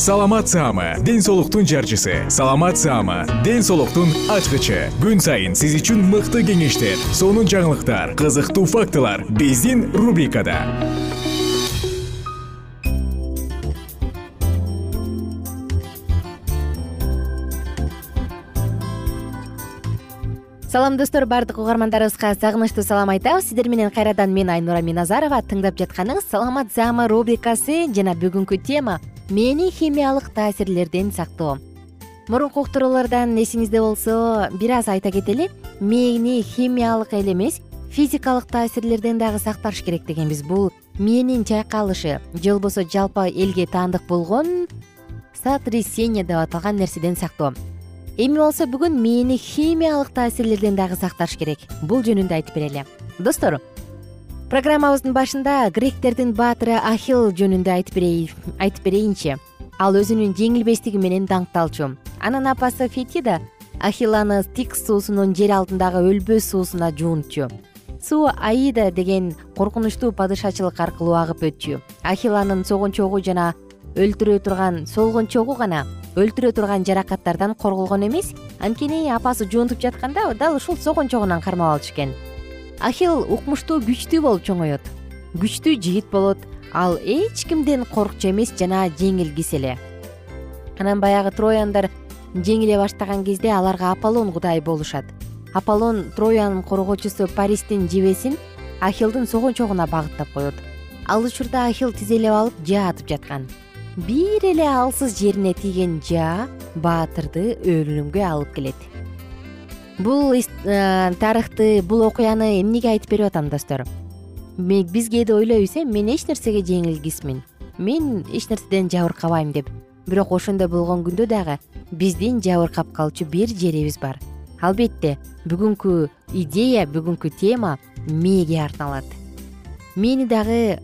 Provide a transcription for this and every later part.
саламат саама ден соолуктун жарчысы. Саламат саама ден соолуктун ачкычы. Күн сайын сиз үчүн мыкты кеңештер сонун жаңылыктар кызыктуу фактылар биздин рубрикада. Салам достор баардык угармандарыбызга сагынычтуу салам айтабыз. Сиздер менен кайрадан мен айнура миназарова тыңдап жатканыңыз саламат саама рубрикасы. Жана бүгүнкү тема мээни химиялык таасирлерден сактоо. Мурунку уктуруулардан эсиңизде болсо бир аз айта кетели мээни химиялык эле эмес физикалык таасирлерден дагы сакташ керек дегенбиз. Бул мээнин чайкалышы. Же болбосо жалпы элге таандык болгон сотрясение деп аталган нерседен сактоо. Эми болсо бүгүн мээни химиялык таасирлерден дагы сакташ керек. Бул жөнүндө айтып берели. Достор программабыздын башында гректердин баатыры ахил жөнүндө айтып берейинчи ал өзүнүн жеңилбестиги менен даңкталчу. Анын апасы фетида ахиланы стикс суусунун жер altындагы өлбөс суусуна жуунтчу суу аида деген коркунучтуу падышачылык аркылуу агып өтчү. Ахиланын согончогу жана өлтүрө турган солгончогу гана өлтүрө турган жаракаттардан корголгон эмес. Анткени апасы жуунтуп жатканда дал ушул согончогунан кармап алчу экен ахил укмуштуу күчтүү болуп чоңоет. Күчтүү жигит болот. Ал эч кимден коркчу эмес жана жеңилгис эле анан баягы трояндар жеңиле баштаган кезде аларга аполлон кудай болушат. Аполлон троянын коргоочусу паристин жебесин ахилдин согончогуна багыттап коет. Ал учурда ахил тизелеп алып жаа атып жаткан. Бир эле алсыз жерине тийген жаа баатырды өлүмгө алып келет бул э, тарыхты бул окуяны эмнеге айтып берип атам достор? Биз кээде ойлойбуз э мен эч нерсеге жеңилгисмин. Мен эч нерседен жабыркабайм деп. Бирок ошондой болгон күндө дагы биздин жабыркап калчу бир жерибиз бар. Албетте бүгүнкү идея бүгүнкү тема мээге арналат мээни дагы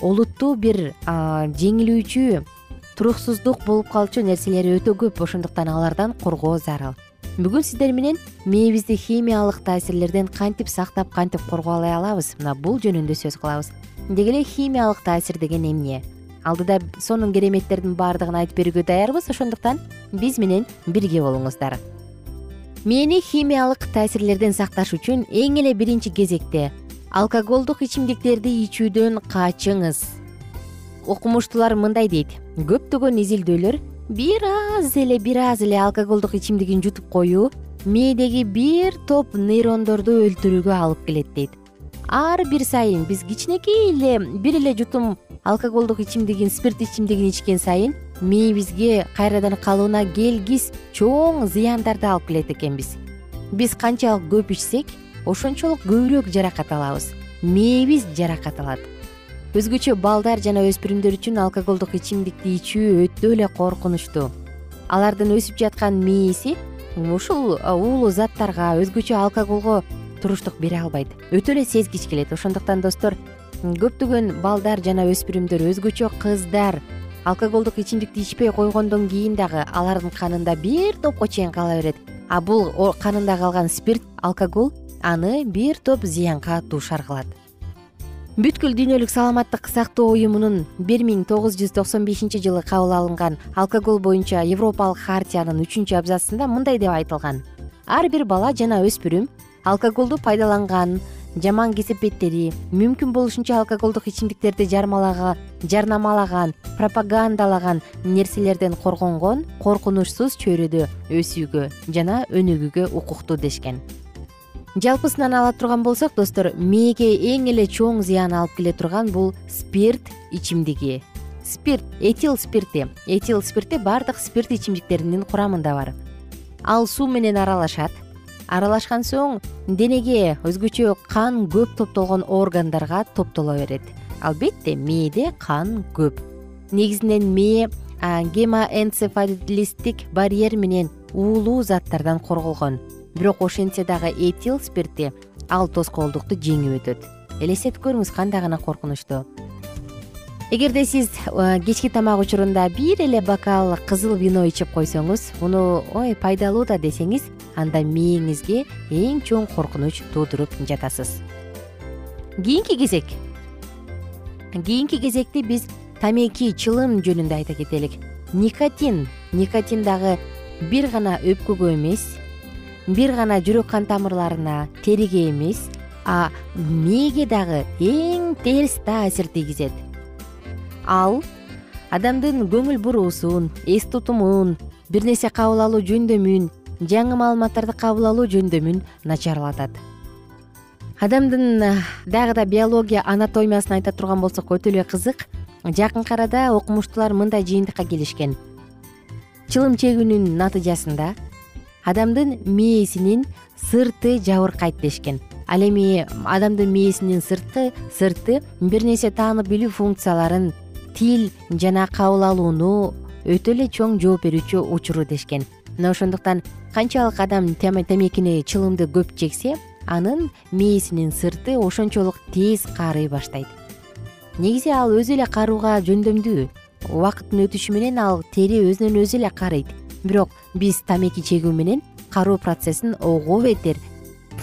олуттуу бир жеңилүүчү туруксуздук болуп калчу нерселери өтө көп. Ошондуктан алардан коргоо зарыл бүгүн сиздер менен мээбизди химиялык таасирлерден кантип сактап кантип коргой алабыз? Мына бул жөнүндө сөз кылабыз. Деги эле химиялык таасир деген эмне? Алдыда сонун кереметтердин баардыгын айтып берүүгө даярбыз. Ошондуктан биз менен бирге болуңуздар. Мээни химиялык таасирлерден сакташ үчүн эң эле биринчи кезекте алкоголдук ичимдиктерди ичүүдөн качыңыз. Окумуштуулар мындай дейт. Көптөгөн изилдөөлөр бир аз эле бир аз эле алкоголдук ичимдигин жутуп коюу мээдеги бир топ нейрондорду өлтүрүүгө алып келет дейт. Ар бир сайын биз кичинекей эле бир эле жутум алкоголдук ичимдигин спирт ичимдигин ичкен сайын мээбизге кайрадан калыбына келгис чоң зыяндарды алып келет экенбиз. Биз канчалык көп ичсек ошончолук көбүрөөк жаракат алабыз. Мээбиз жаракат алат өзгөчө балдар жана өспүрүмдөр үчүн алкоголдук ичимдикти ичүү өтө эле коркунучтуу алардын өсүп жаткан мээси ушул уулуу заттарга өзгөчө алкоголго туруштук бере албайт. Өтө эле сезгич келет. Ошондуктан достор көптөгөн балдар жана өспүрүмдөр өзгөчө кыздар алкоголдук ичимдикти ичпей койгондон кийин дагы алардын канында бир топко чейин кала берет. А бул канында калган спирт алкоголь аны бир топ зыянга дуушар кылат бүткүл дүйнөлүк саламаттык сактоо уюмунун бир миң тогуз жүз токсон бешинчи жылы кабыл алынган алкоголь боюнча европалык хартиянын үчүнчү абзацында мындай деп айтылган. Ар бир бала жана өспүрүм алкоголду пайдаланган жаман кесепеттери мүмкүн болушунча алкоголдук ичимдиктерди жарнамалаган пропагандалаган нерселерден коргонгон коркунучсуз чөйрөдө өсүүгө жана өнүгүүгө укуктуу дешкен жалпысынан ала турган болсок достор мээге эң эле чоң зыян алып келе турган бул спирт ичимдиги. Спирт этил спирти. Этил спирти баардык спирт ичимдиктеринин курамында бар. Ал суу менен аралашат. Аралашкан соң денеге өзгөчө кан көп топтолгон органдарга топтоло берет. Албетте мээде кан көп. Негизинен мээ гемоэнцефалистик барьер менен уулуу заттардан корголгон бирок ошентсе дагы этил спирти ал тоскоолдукту жеңип өтөт. Элестетип көрүңүз кандай гана коркунучтуу эгерде сиз кечки тамак учурунда бир эле бокал кызыл вино ичип койсоңуз муну ой пайдалуу да десеңиз анда мээңизге эң чоң коркунуч туудуруп жатасыз. Кийинки кезек. Кийинки кезекти биз тамеки чылым жөнүндө айта кетелик. Никотин. Никотин дагы бир гана өпкөгө эмес бир гана жүрөк кан тамырларына териге эмес а мээге дагы эң терс таасир тийгизет. Ал адамдын көңүл буруусун эс тутумун бир нерсе кабыл алуу жөндөмүн жаңы маалыматтарды кабыл алуу жөндөмүн начарлатат. Адамдын дагы да биология анатомиясын айта турган болсок өтө эле кызык жакынкы арада окумуштуулар мындай жыйынтыкка келишкен. Чылым чегүүнүн натыйжасында адамдын мээсинин сырты жабыркайт дешкен. Ал эми адамдын мээсинин сырты сырты бир нерсе таанып билүү функцияларын тил жана кабыл алууну өтө эле чоң жооп берүүчү учуру дешкен. Мына ошондуктан канчалык адам темекини чылымды көп чексе анын мээсинин сырты ошончолук тез карый баштайт. Негизи ал өзү эле карууга жөндөмдүү убакыттын өтүшү менен ал тери өзүнөн өзү эле карыйт бирок биз тамеки чегүү менен кароо процессин ого бетер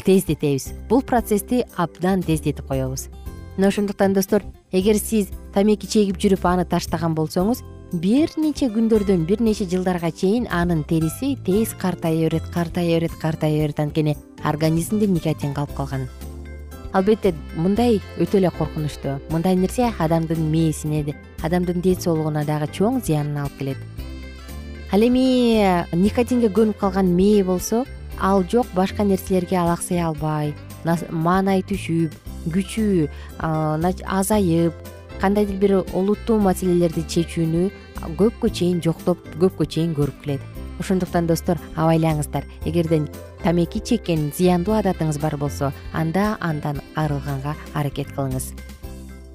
тездетебиз. Бул процессти абдан тездетип коебуз. Мына ошондуктан достор эгер сиз тамеки чегип жүрүп аны таштаган болсоңуз бир нече күндөрдөн бир нече жылдарга чейин анын териси тез картая берет картая берет картая берет. Анткени организмде никотин калып калган. Албетте мындай өтө эле коркунучтуу мындай нерсе адамдын мээсине адамдын ден соолугуна дагы чоң зыянын алып келет ал эми никотинге көнүп калган мээ болсо ал жок башка нерселерге алаксый албай маанай түшүп күчү азайып кандайдыр бир олуттуу маселелерди чечүүнү көпкө чейин жоктоп көпкө чейин көрүп келет. Ошондуктан достор абайлаңыздар. Эгерде тамеки чеккен зыяндуу адатыңыз бар болсо анда андан арылганга аракет кылыңыз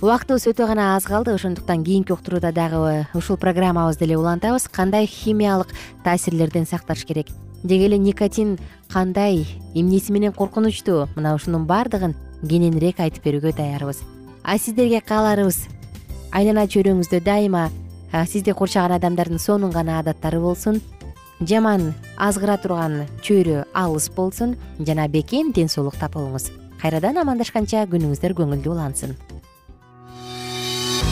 убактыбыз өтө гана аз калды. Ошондуктан кийинки уктурууда дагы ушул программабызды эле улантабыз. Кандай химиялык таасирлерден сакташ керек? Деги эле никотин кандай? Эмнеси менен коркунучтуу мына ушунун баардыгын кененирээк айтып берүүгө даярбыз. А сиздерге кааларыбыз айлана чөйрөңүздө дайыма сизди курчаган адамдардын сонун гана адаттары болсун жаман азгыра турган чөйрө алыс болсун жана бекем ден соолук тапылыңыз. Кайрадан амандашканча күнүңүздөр көңүлдүү улансын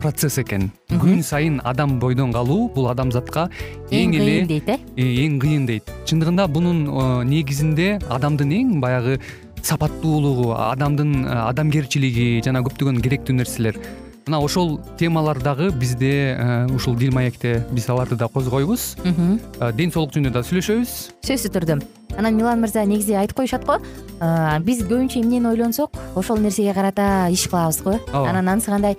процесс экен. Күн сайын адам бойдон калуу бул адамзатка эң эле кыйын дейт э? э эң кыйын дейт. Чындыгында бунун э, негизинде адамдын эң баягы сапаттуулугу адамдын адамгерчилиги жана көптөгөн керектүү нерселер. Мына ошол темалар дагы бизде э, ушул дил маекте биз аларды да козгойбуз. Э, ден соолук жөнүндө да сүйлөшөбүз. Сөзсүз түрдө. Анан милан мырза негизи айтып коюшат го? Э, биз көбүнчө эмнени ойлонсок? Ошол нерсеге карата иш кылабыз го? Ооба. Анан анысы кандай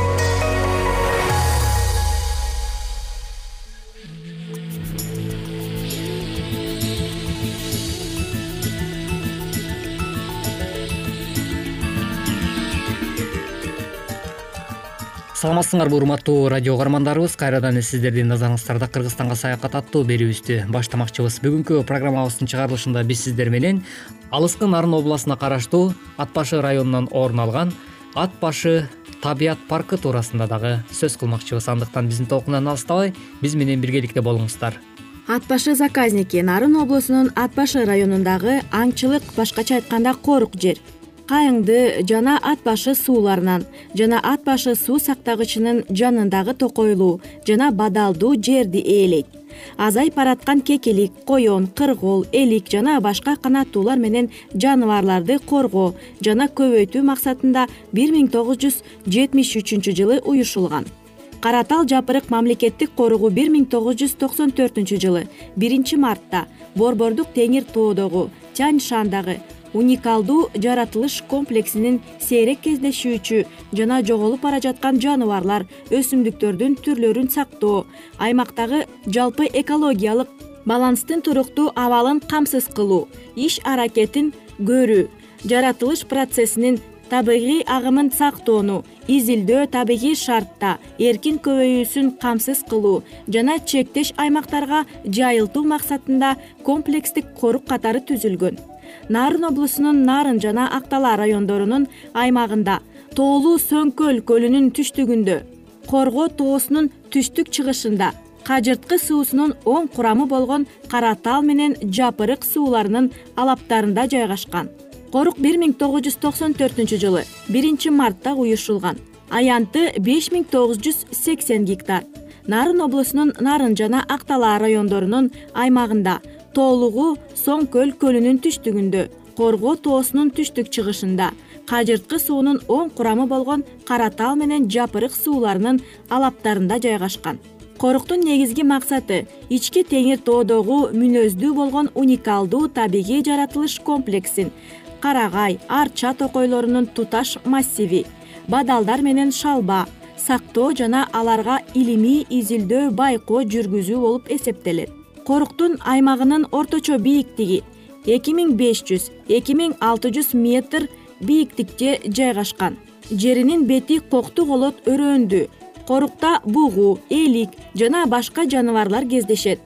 саламатсыңарбы урматтуу радио угармандарыбыз. Кайрадан сиздердин назарыңыздарда кыргызстанга саякат аттуу берүүбүздү баштамакчыбыз. Бүгүнкү программабыздын чыгарылышында биз сиздер менен алыскы нарын областына караштуу ат башы районунан орун алган ат башы табият паркы туурасында дагы сөз кылмакчыбыз. Андыктан биздин толкундан алыстабай биз менен биргеликте болуңуздар. Ат башы заказники нарын облусунун ат башы районундагы аңчылык башкача айтканда корук жер кайыңды жана ат башы сууларынан жана ат башы суу сактагычынын жанындагы токойлуу жана бадалдуу жерди ээлейт. Азайып бараткан кекилик коен кыргоол элик жана башка канаттуулар менен жаныбарларды коргоо жана көбөйтүү максатында бир миң тогуз жүз жетимиш үчүнчү жылы уюшулган. Кара тал жапырык мамлекеттик коругу бир миң тогуз жүз токсон төртүнчү жылы биринчи мартта борбордук теңир тоодогу тянь шандагы уникалдуу жаратылыш комплексинин сейрек кездешүүчү жана жоголуп бара жаткан жаныбарлар өсүмдүктөрдүн түрлөрүн сактоо. Аймактагы жалпы экологиялык баланстын туруктуу абалын камсыз кылуу иш аракетин көрүү жаратылыш процессинин табигый агымын сактоону изилдөө табигый шартта эркин көбөйүүсүн камсыз кылуу жана чектеш аймактарга жайылтуу максатында комплекстик корук катары түзүлгөн нарын облусунун нарын жана ак дала райондорунун аймагында. Тоолуу сөңкөл көлүнүн түштүгүндө. Корго тоосунун түштүк чыгышында. Кажырткы суусунун оң курамы болгон кара тал менен жапырык сууларынын алаптарында жайгашкан. Корук бир миң тогуз жүз токсон төртүнчү жылы биринчи мартта уюшулган. Аянты беш миң тогуз жүз сексен гектар. Нарын облусунун нарын жана ак дала райондорунун аймагында тоолугу соң көл көлүнүн түштүгүндө корго тоосунун түштүк чыгышында кажырткы суунун оң курамы болгон кара тал менен жапырык сууларынын алаптарында жайгашкан. Коруктун негизги максаты ички теңир тоодогу мүнөздүү болгон уникалдуу табигый жаратылыш комплексин карагай арча токойлорунун туташ массиви бадалдар менен шалба сактоо жана аларга илимий изилдөө байкоо жүргүзүү болуп эсептелет коруктун аймагынын орточо бийиктиги эки миң беш жүз эки миң алты жүз метр бийиктикте жайгашкан. Жеринин бети кокту колот өрөөндүү корукта бугу элик жана башка жаныбарлар кездешет.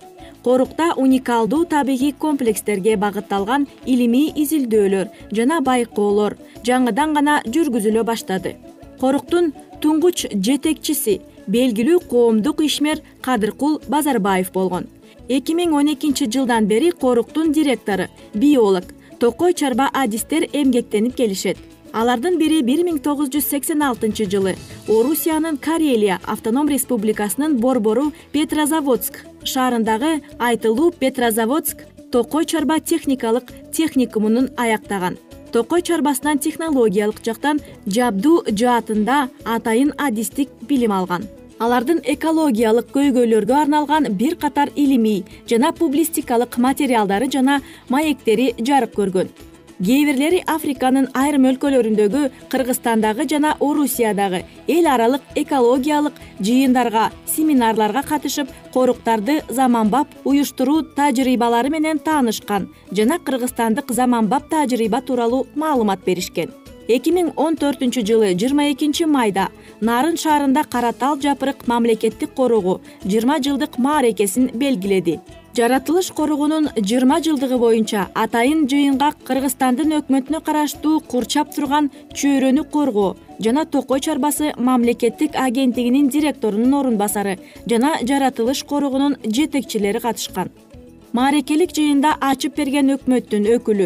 Корукта уникалдуу табигый комплекстерге багытталган илимий изилдөөлөр жана байкоолор жаңыдан гана жүргүзүлө баштады. Коруктун туңгуч жетекчиси белгилүү коомдук ишмер кадыркул базарбаев болгон эки миң он экинчи жылдан бери коруктун директору биолог токой чарба адистер эмгектенип келишет. Алардын бири бир миң тогуз жүз сексен алтынчы жылы орусиянын карелия автоном республикасынын борбору петрозаводск шаарындагы айтылуу петрозаводск токой чарба техникалык техникумунун аяктаган. Токой чарбасынан технологиялык жактан жабдуу жаатында атайын адистик билим алган алардын экологиялык көйгөйлөргө арналган бир катар илимий жана публистикалык материалдары жана маектери жарык көргөн. Кээ бирлери африканын айрым өлкөлөрүндөгү кыргызстандагы жана орусиядагы эл аралык экологиялык жыйындарга семинарларга катышып коруктарды заманбап уюштуруу тажрыйбалары менен таанышкан жана кыргызстандык заманбап тажрыйба тууралуу маалымат беришкен эки миң он төртүнчү жылы жыйырма экинчи майда нарын шаарында кара тал жапырык мамлекеттик коругу жыйырма жылдык маарекесин белгиледи. Жаратылыш коругунун жыйырма жылдыгы боюнча атайын жыйынга кыргызстандын өкмөтүнө караштуу курчап турган чөйрөнү коргоо жана токой чарбасы мамлекеттик агенттигинин директорунун орун басары жана жаратылыш коругунун жетекчилери катышкан маарекелик жыйында ачып берген өкмөттүн өкүлү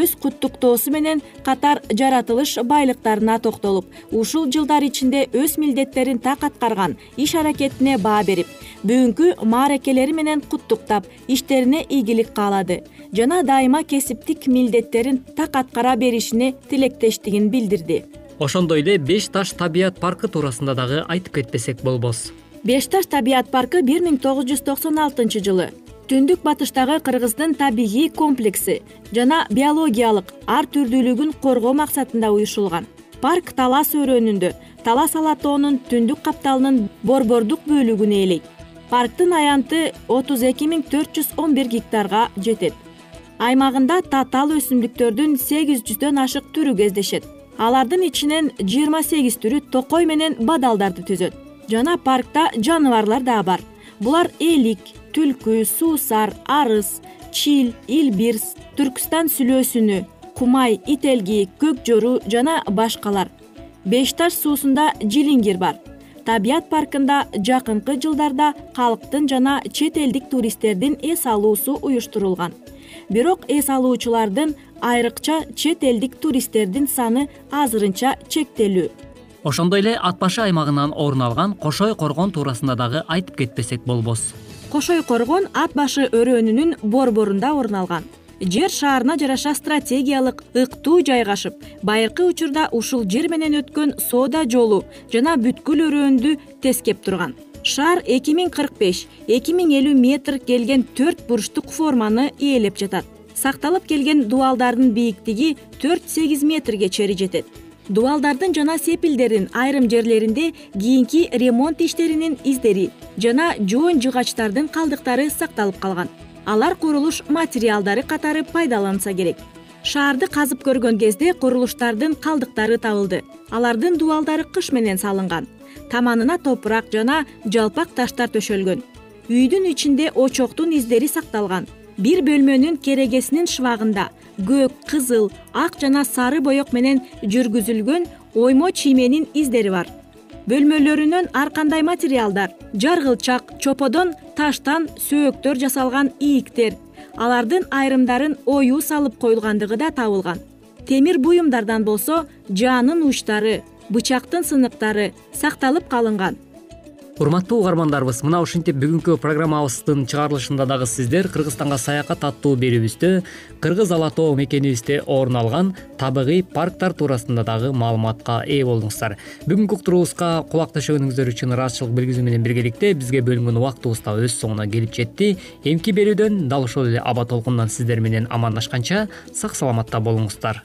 өз куттуктоосу менен катар жаратылыш байлыктарына токтолуп ушул жылдар ичинде өз милдеттерин так аткарган иш аракетине баа берип бүгүнкү маарекелери менен куттуктап иштерине ийгилик каалады. Жана дайыма кесиптик милдеттерин так аткара беришине тилектештигин билдирди. Ошондой эле беш таш табият паркы туурасында дагы айтып кетпесек болбос. Беш таш табият паркы бир миң тогуз жүз токсон алтынчы жылы түндүк батыштагы кыргыздын табигый комплекси жана биологиялык ар түрдүүлүгүн коргоо максатында уюшулган. Парк талас өрөөнүндө талас ала тоонун түндүк капталынын борбордук бөлүгүн ээлейт. Парктын аянты отуз эки миң төрт жүз он бир гектарга жетет. Аймагында татаал өсүмдүктөрдүн сегиз жүздөн ашык түрү кездешет. Алардын ичинен жыйырма сегиз түрү токой менен бадалдарды түзөт. Жана паркта жаныбарлар дагы бар. Булар элик түлкү суусар арыс чил илбирс түркстан сүлөөсүнү кумай ителги көк жору жана башкалар. Беш таш суусунда жилиңгир бар. Табият паркында жакынкы жылдарда калктын жана чет элдик туристтердин эс алуусу уюштурулган. Бирок эс алуучулардын айрыкча чет элдик туристтердин саны азырынча чектелүү. Ошондой эле ат башы аймагынан орун алган кошой коргон туурасында дагы айтып кетпесек болбос кошой коргон ат башы өрөөнүнүн борборунда орун алган. Жер шаарына жараша стратегиялык ыктуу жайгашып байыркы учурда ушул жер менен өткөн соода жолу жана бүткүл өрөөндү тескеп турган. Шаар эки миң кырк беш эки миң элүү метр келген төрт бурчтук форманы ээлеп жатат. Сакталып келген дубалдардын бийиктиги төрт сегиз метрге чейин жетет дубалдардын жана сепилдердин айрым жерлеринде кийинки ремонт иштеринин издери жана жоон жыгачтардын калдыктары сакталып калган. Алар курулуш материалдары катары пайдаланса керек. Шаарды казып көргөн кезде курулуштардын калдыктары табылды. Алардын дубалдары кыш менен салынган. Таманына топурак жана жалпак таштар төшөлгөн. Үйдүн ичинде очоктун издери сакталган. Бир бөлмөнүн керегесинин шыбагында көк кызыл ак жана сары боек менен жүргүзүлгөн оймо чийменин издери бар. Бөлмөлөрүнөн ар кандай материалдар жаргылчак чоподон таштан сөөктөр жасалган ийиктер алардын айрымдарын оюу салып коюлгандыгы да табылган. Темир буюмдардан болсо жаанын уучтары бычактын сыныктары сакталып калынган урматтуу угармандарыбыз мына ушинтип бүгүнкү программабыздын чыгарылышында дагы сиздер кыргызстанга саякат аттуу берүүбүздө кыргыз ала тоо мекенибизде орун алган табигый парктар туурасында дагы маалыматка ээ болдуңуздар. Бүгүнкү уктуруубузга кулак төшөгөнүңүздөр үчүн ыраазычылык билгизүү менен биргеликте бизге бөлүнгөн убактыбыз да өз соңуна келип жетти. Эмки берүүдөн дал ошол эле аба толкундан сиздер менен амандашканча сак саламатта болуңуздар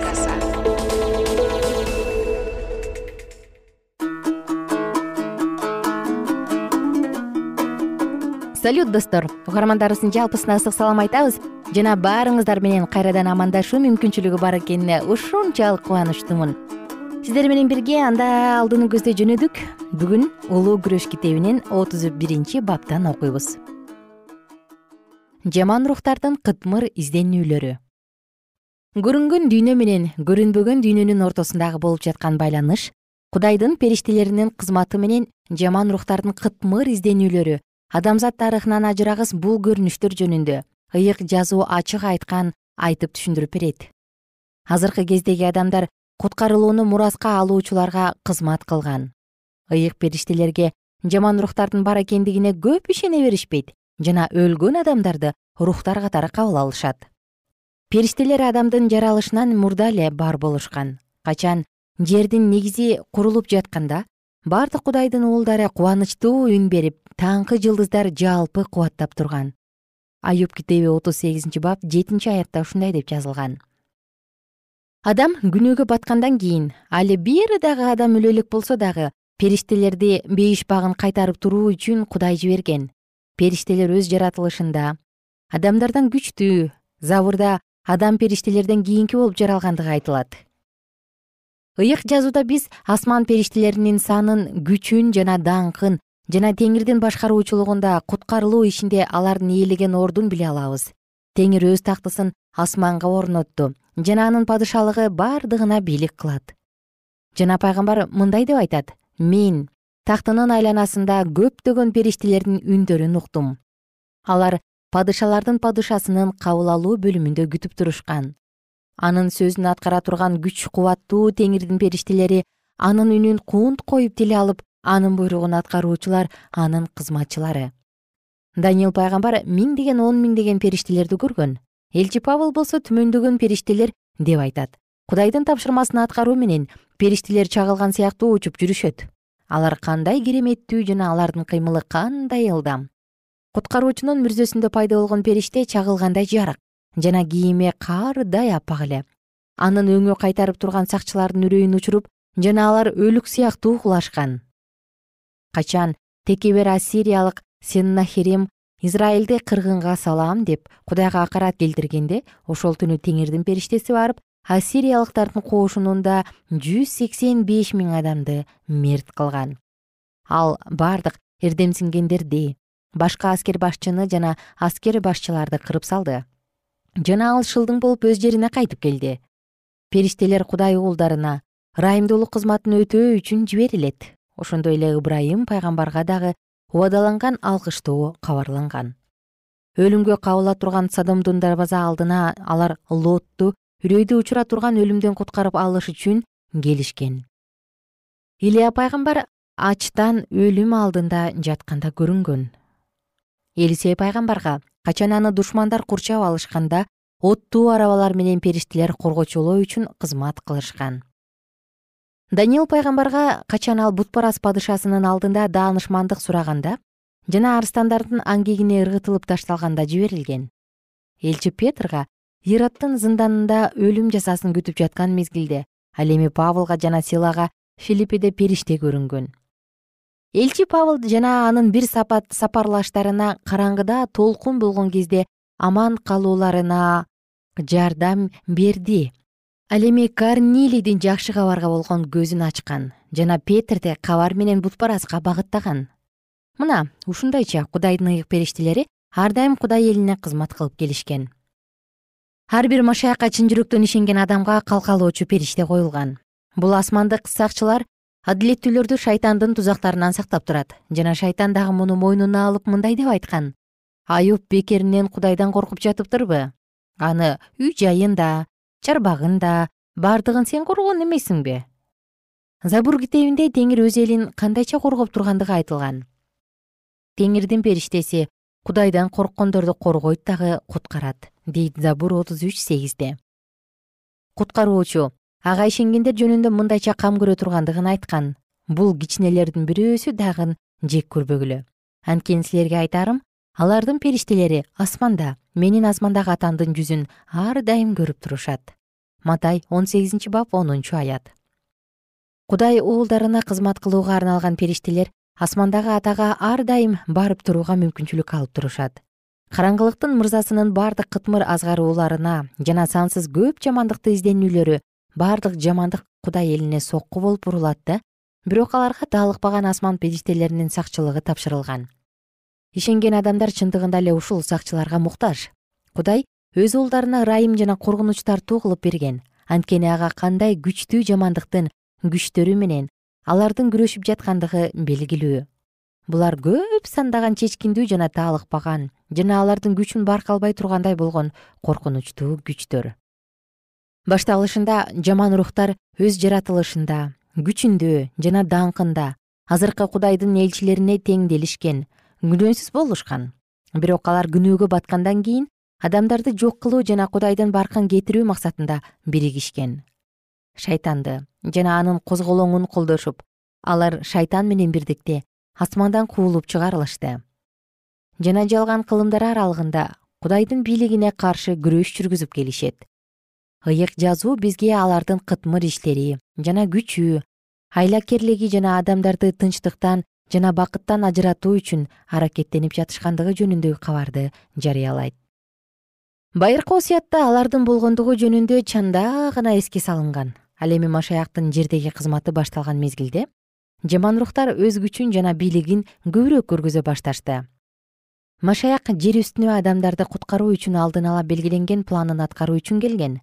салют достор. Угармандарыбыздын жалпысына ысык салам айтабыз. Жана баарыңыздар менен кайрадан амандашуу мүмкүнчүлүгү бар экенине ушунчалык кубанычтуумун сиздер менен бирге анда алдыны көздөй жөнөдүк. Бүгүн улуу күрөш китебинен отуз биринчи баптан окуйбуз. Жаман рухтардын кытмыр изденүүлөрү. Көрүнгөн дүйнө менен көрүнбөгөн дүйнөнүн ортосундагы болуп жаткан байланыш кудайдын периштелеринин кызматы менен жаман рухтардын кытмыр изденүүлөрү адамзат тарыхынан ажырагыс бул көрүнүштөр жөнүндө ыйык жазуу ачык айткан айтып түшүндүрүп берет. Азыркы кездеги адамдар куткарылууну мураска алуучуларга кызмат кылган. Ыйык периштелерге жаман рухтардын бар экендигине көп ишене беришпейт жана өлгөн адамдарды рухтар катары кабыл алышат. Периштелер адамдын жаралышынан мурда эле бар болушкан. Качан жердин негизи курулуп жатканда бардык кудайдын уулдары кубанычтуу үн берип таңкы жылдыздар жалпы кубаттап турган. Аюб китеби отуз сегизинчи бап жетинчи аятта ушундай деп жазылган. Адам күнөөгө баткандан кийин али бир дагы адам өлө элек болсо дагы периштелерди бейиш багын кайтарып туруу үчүн кудай жиберген. Периштелер өз жаратылышында. Адамдардан күчтүү забырда адам периштелерден кийинки болуп жаралгандыгы айтылат ыйык жазууда биз асман периштелеринин санын күчүн жана даңкын жана теңирдин башкаруучулугунда куткарылуу ишинде алардын ээлеген ордун биле алабыз. Теңир өз тактысын асманга орнотту жана анын падышалыгы бардыгына бийлик кылат. Жана пайгамбар мындай деп айтат мен тактынын айланасында көптөгөн периштелердин үндөрүн уктум. Алар падышалардын падышасынын кабыл алуу бөлүмүндө күтүп турушкан анын сөзүн аткара турган күч кубаттуу теңирдин периштелери анын үнүн кунт коюп тиле алып анын буйругун аткаруучулар анын кызматчылары. Даниил пайгамбар миңдеген он миңдеген периштелерди көргөн. Элчи павыл болсо түмөндөгөн периштелер деп айтат. Кудайдын тапшырмасын аткаруу менен периштелер чагылган сыяктуу учуп жүрүшөт. Алар кандай кереметтүү жана алардын кыймылы кандай ылдам. Куткаруучунун мүрзөсүндө пайда болгон периште чагылгандай жарык жана кийими каардай аппак эле. Анын өңү кайтарып турган сакчылардын үрөйүн учуруп жана алар өлүк сыяктуу кулашкан качан текебер ассириялык сеннахирим израилди кыргынга салам деп кудайга акарат келтиргенде ошол түнү теңирдин периштеси барып ассириялыктардын кошунунда жүз сексен беш миң адамды мерт кылган. Ал бардык эрдемсингендерди башка аскер башчыны жана аскер башчыларды кырып салды жана ал шылдың болуп өз жерине кайтып келди. Периштелер кудай уулдарына ырайымдуулук кызматын өтөө үчүн жиберилет. Ошондой эле ыбрайым пайгамбарга дагы убадаланган алкыштоо кабарланган. Өлүмгө кабыла турган садомдун дарбаза алдына алар лотту үрөйдү учура турган өлүмдөн куткарып алыш үчүн келишкен. Илья пайгамбар ачтан өлүм алдында жатканда көрүнгөн элисей пайгамбарга качан аны душмандар курчап алышканда оттуу арабалар менен периштелер коргочулоо үчүн кызмат кылышкан. Даниил пайгамбарга качан ал бутпарас падышасынын алдында даанышмандык сураганда жана арстандардын аңгегине ыргытылып ташталганда жиберилген. Элчи петрга ироддун зынданында өлүм жазасын күтүп жаткан мезгилде ал эми павылга жана силага филиппиде периште көрүнгөн элчи павыл жана анын бир сапарлаштарына караңгыда толкун болгон кезде аман калууларына жардам берди. Ал эми корнилийдин жакшы кабарга болгон көзүн ачкан жана петрди кабар менен бутпараска багыттаган. Мына ушундайча кудайдын ыйык периштелери ар дайым кудай элине кызмат кылып келишкен. Ар бир машаякка чын жүрөктөн ишенген адамга калкалоочу периште коюлган. Бул асмандык сакчылар адилеттүүлөрдү шайтандын тузактарынан сактап турат жана шайтан дагы муну мойнуна алып мындай деп айткан. Аюб бекеринен кудайдан коркуп жатыптырбы аны үй жайын да чарбагын да бардыгын сен коргон эмессиңби забур китебинде теңир өз элин кандайча коргоп тургандыгы айтылган. Теңирдин периштеси кудайдан корккондорду коргойт дагы куткарат дейт забур отуз үч сегизде. Куткаруучу ага ишенгендер жөнүндө мындайча кам көрө тургандыгын айткан. Бул кичинелердин бирөөсү дагы жек көрбөгүлө. Анткени силерге айтарым алардын периштелери асманда менин асмандагы атамдын жүзүн ар дайым көрүп турушат. Матай он сегизинчи бап онунчу аят. Кудай уулдарына кызмат кылууга арналган периштелер асмандагы атага ар дайым барып турууга мүмкүнчүлүк алып турушат. Караңгылыктын мырзасынын бардык кытмыр азгарууларына жана сансыз көп жамандыкты изденүүлөрү бардык жамандык кудай элине сокку болуп урулат да бирок аларга даалыкпаган асман периштелеринин сакчылыгы тапшырылган. Ишенген адамдар чындыгында эле ушул сакчыларга муктаж. Кудай өз уулдарына ырайым жана коркунуч тартуу кылып берген. Анткени ага кандай күчтүү жамандыктын күчтөрү менен алардын күрөшүп жаткандыгы белгилүү. Булар көп сандаган чечкиндүү жана таалыкпаган жана алардын күчүн баркы албай тургандай болгон коркунучтуу күчтөр башталышында жаман рухтар өз жаратылышында күчүндө жана даңкында азыркы кудайдын элчилерине теңделишкен күнөөсүз болушкан. Бирок алар күнөөгө баткандан кийин адамдарды жок кылуу жана кудайдын баркын кетирүү максатында биригишкен. Шайтанды жана анын козголоңун колдошуп алар шайтан менен бирдикте асмандан куулуп чыгарылышты. Жана жалган кылымдар аралыгында кудайдын бийлигине каршы күрөш жүргүзүп келишет ыйык жазуу бизге алардын кытмыр иштери жана күчү айлакерлиги жана адамдарды тынчтыктан жана бакыттан ажыратуу үчүн аракеттенип жатышкандыгы жөнүндөгү кабарды жарыялайт. Байыркы осуятта алардын болгондугу жөнүндө чанда гана эске салынган. Ал эми машаяктын жердеги кызматы башталган мезгилде жаман рухтар өз күчүн жана бийлигин көбүрөөк көргөзө башташты. Машаяк жер үстүнө адамдарды куткаруу үчүн алдын ала белгиленген планын аткаруу үчүн келген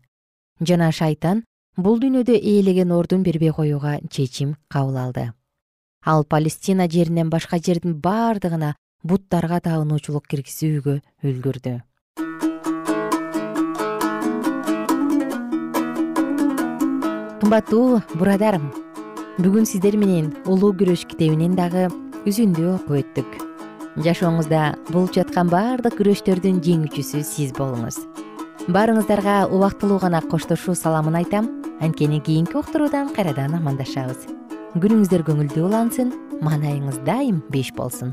жана шайтан бул дүйнөдө ээлеген ордун бербей коюуга чечим кабыл алды. Ал палестина жеринен башка жердин бардыгына буттарга табынуучулук киргизүүгө үлгүрдү. Кымбаттуу бурадар бүгүн сиздер менен улуу күрөш китебинен дагы үзүндү окуп өттүк. Жашооңузда болуп жаткан баардык күрөштөрдүн жеңүүчүсү сиз болуңуз баарыңыздарга убактылуу гана коштошуу саламын айтам. Анткени кийинки уктуруудан кайрадан амандашабыз. Күнүңүздөр көңүлдүү улансын маанайыңыз дайым беш болсун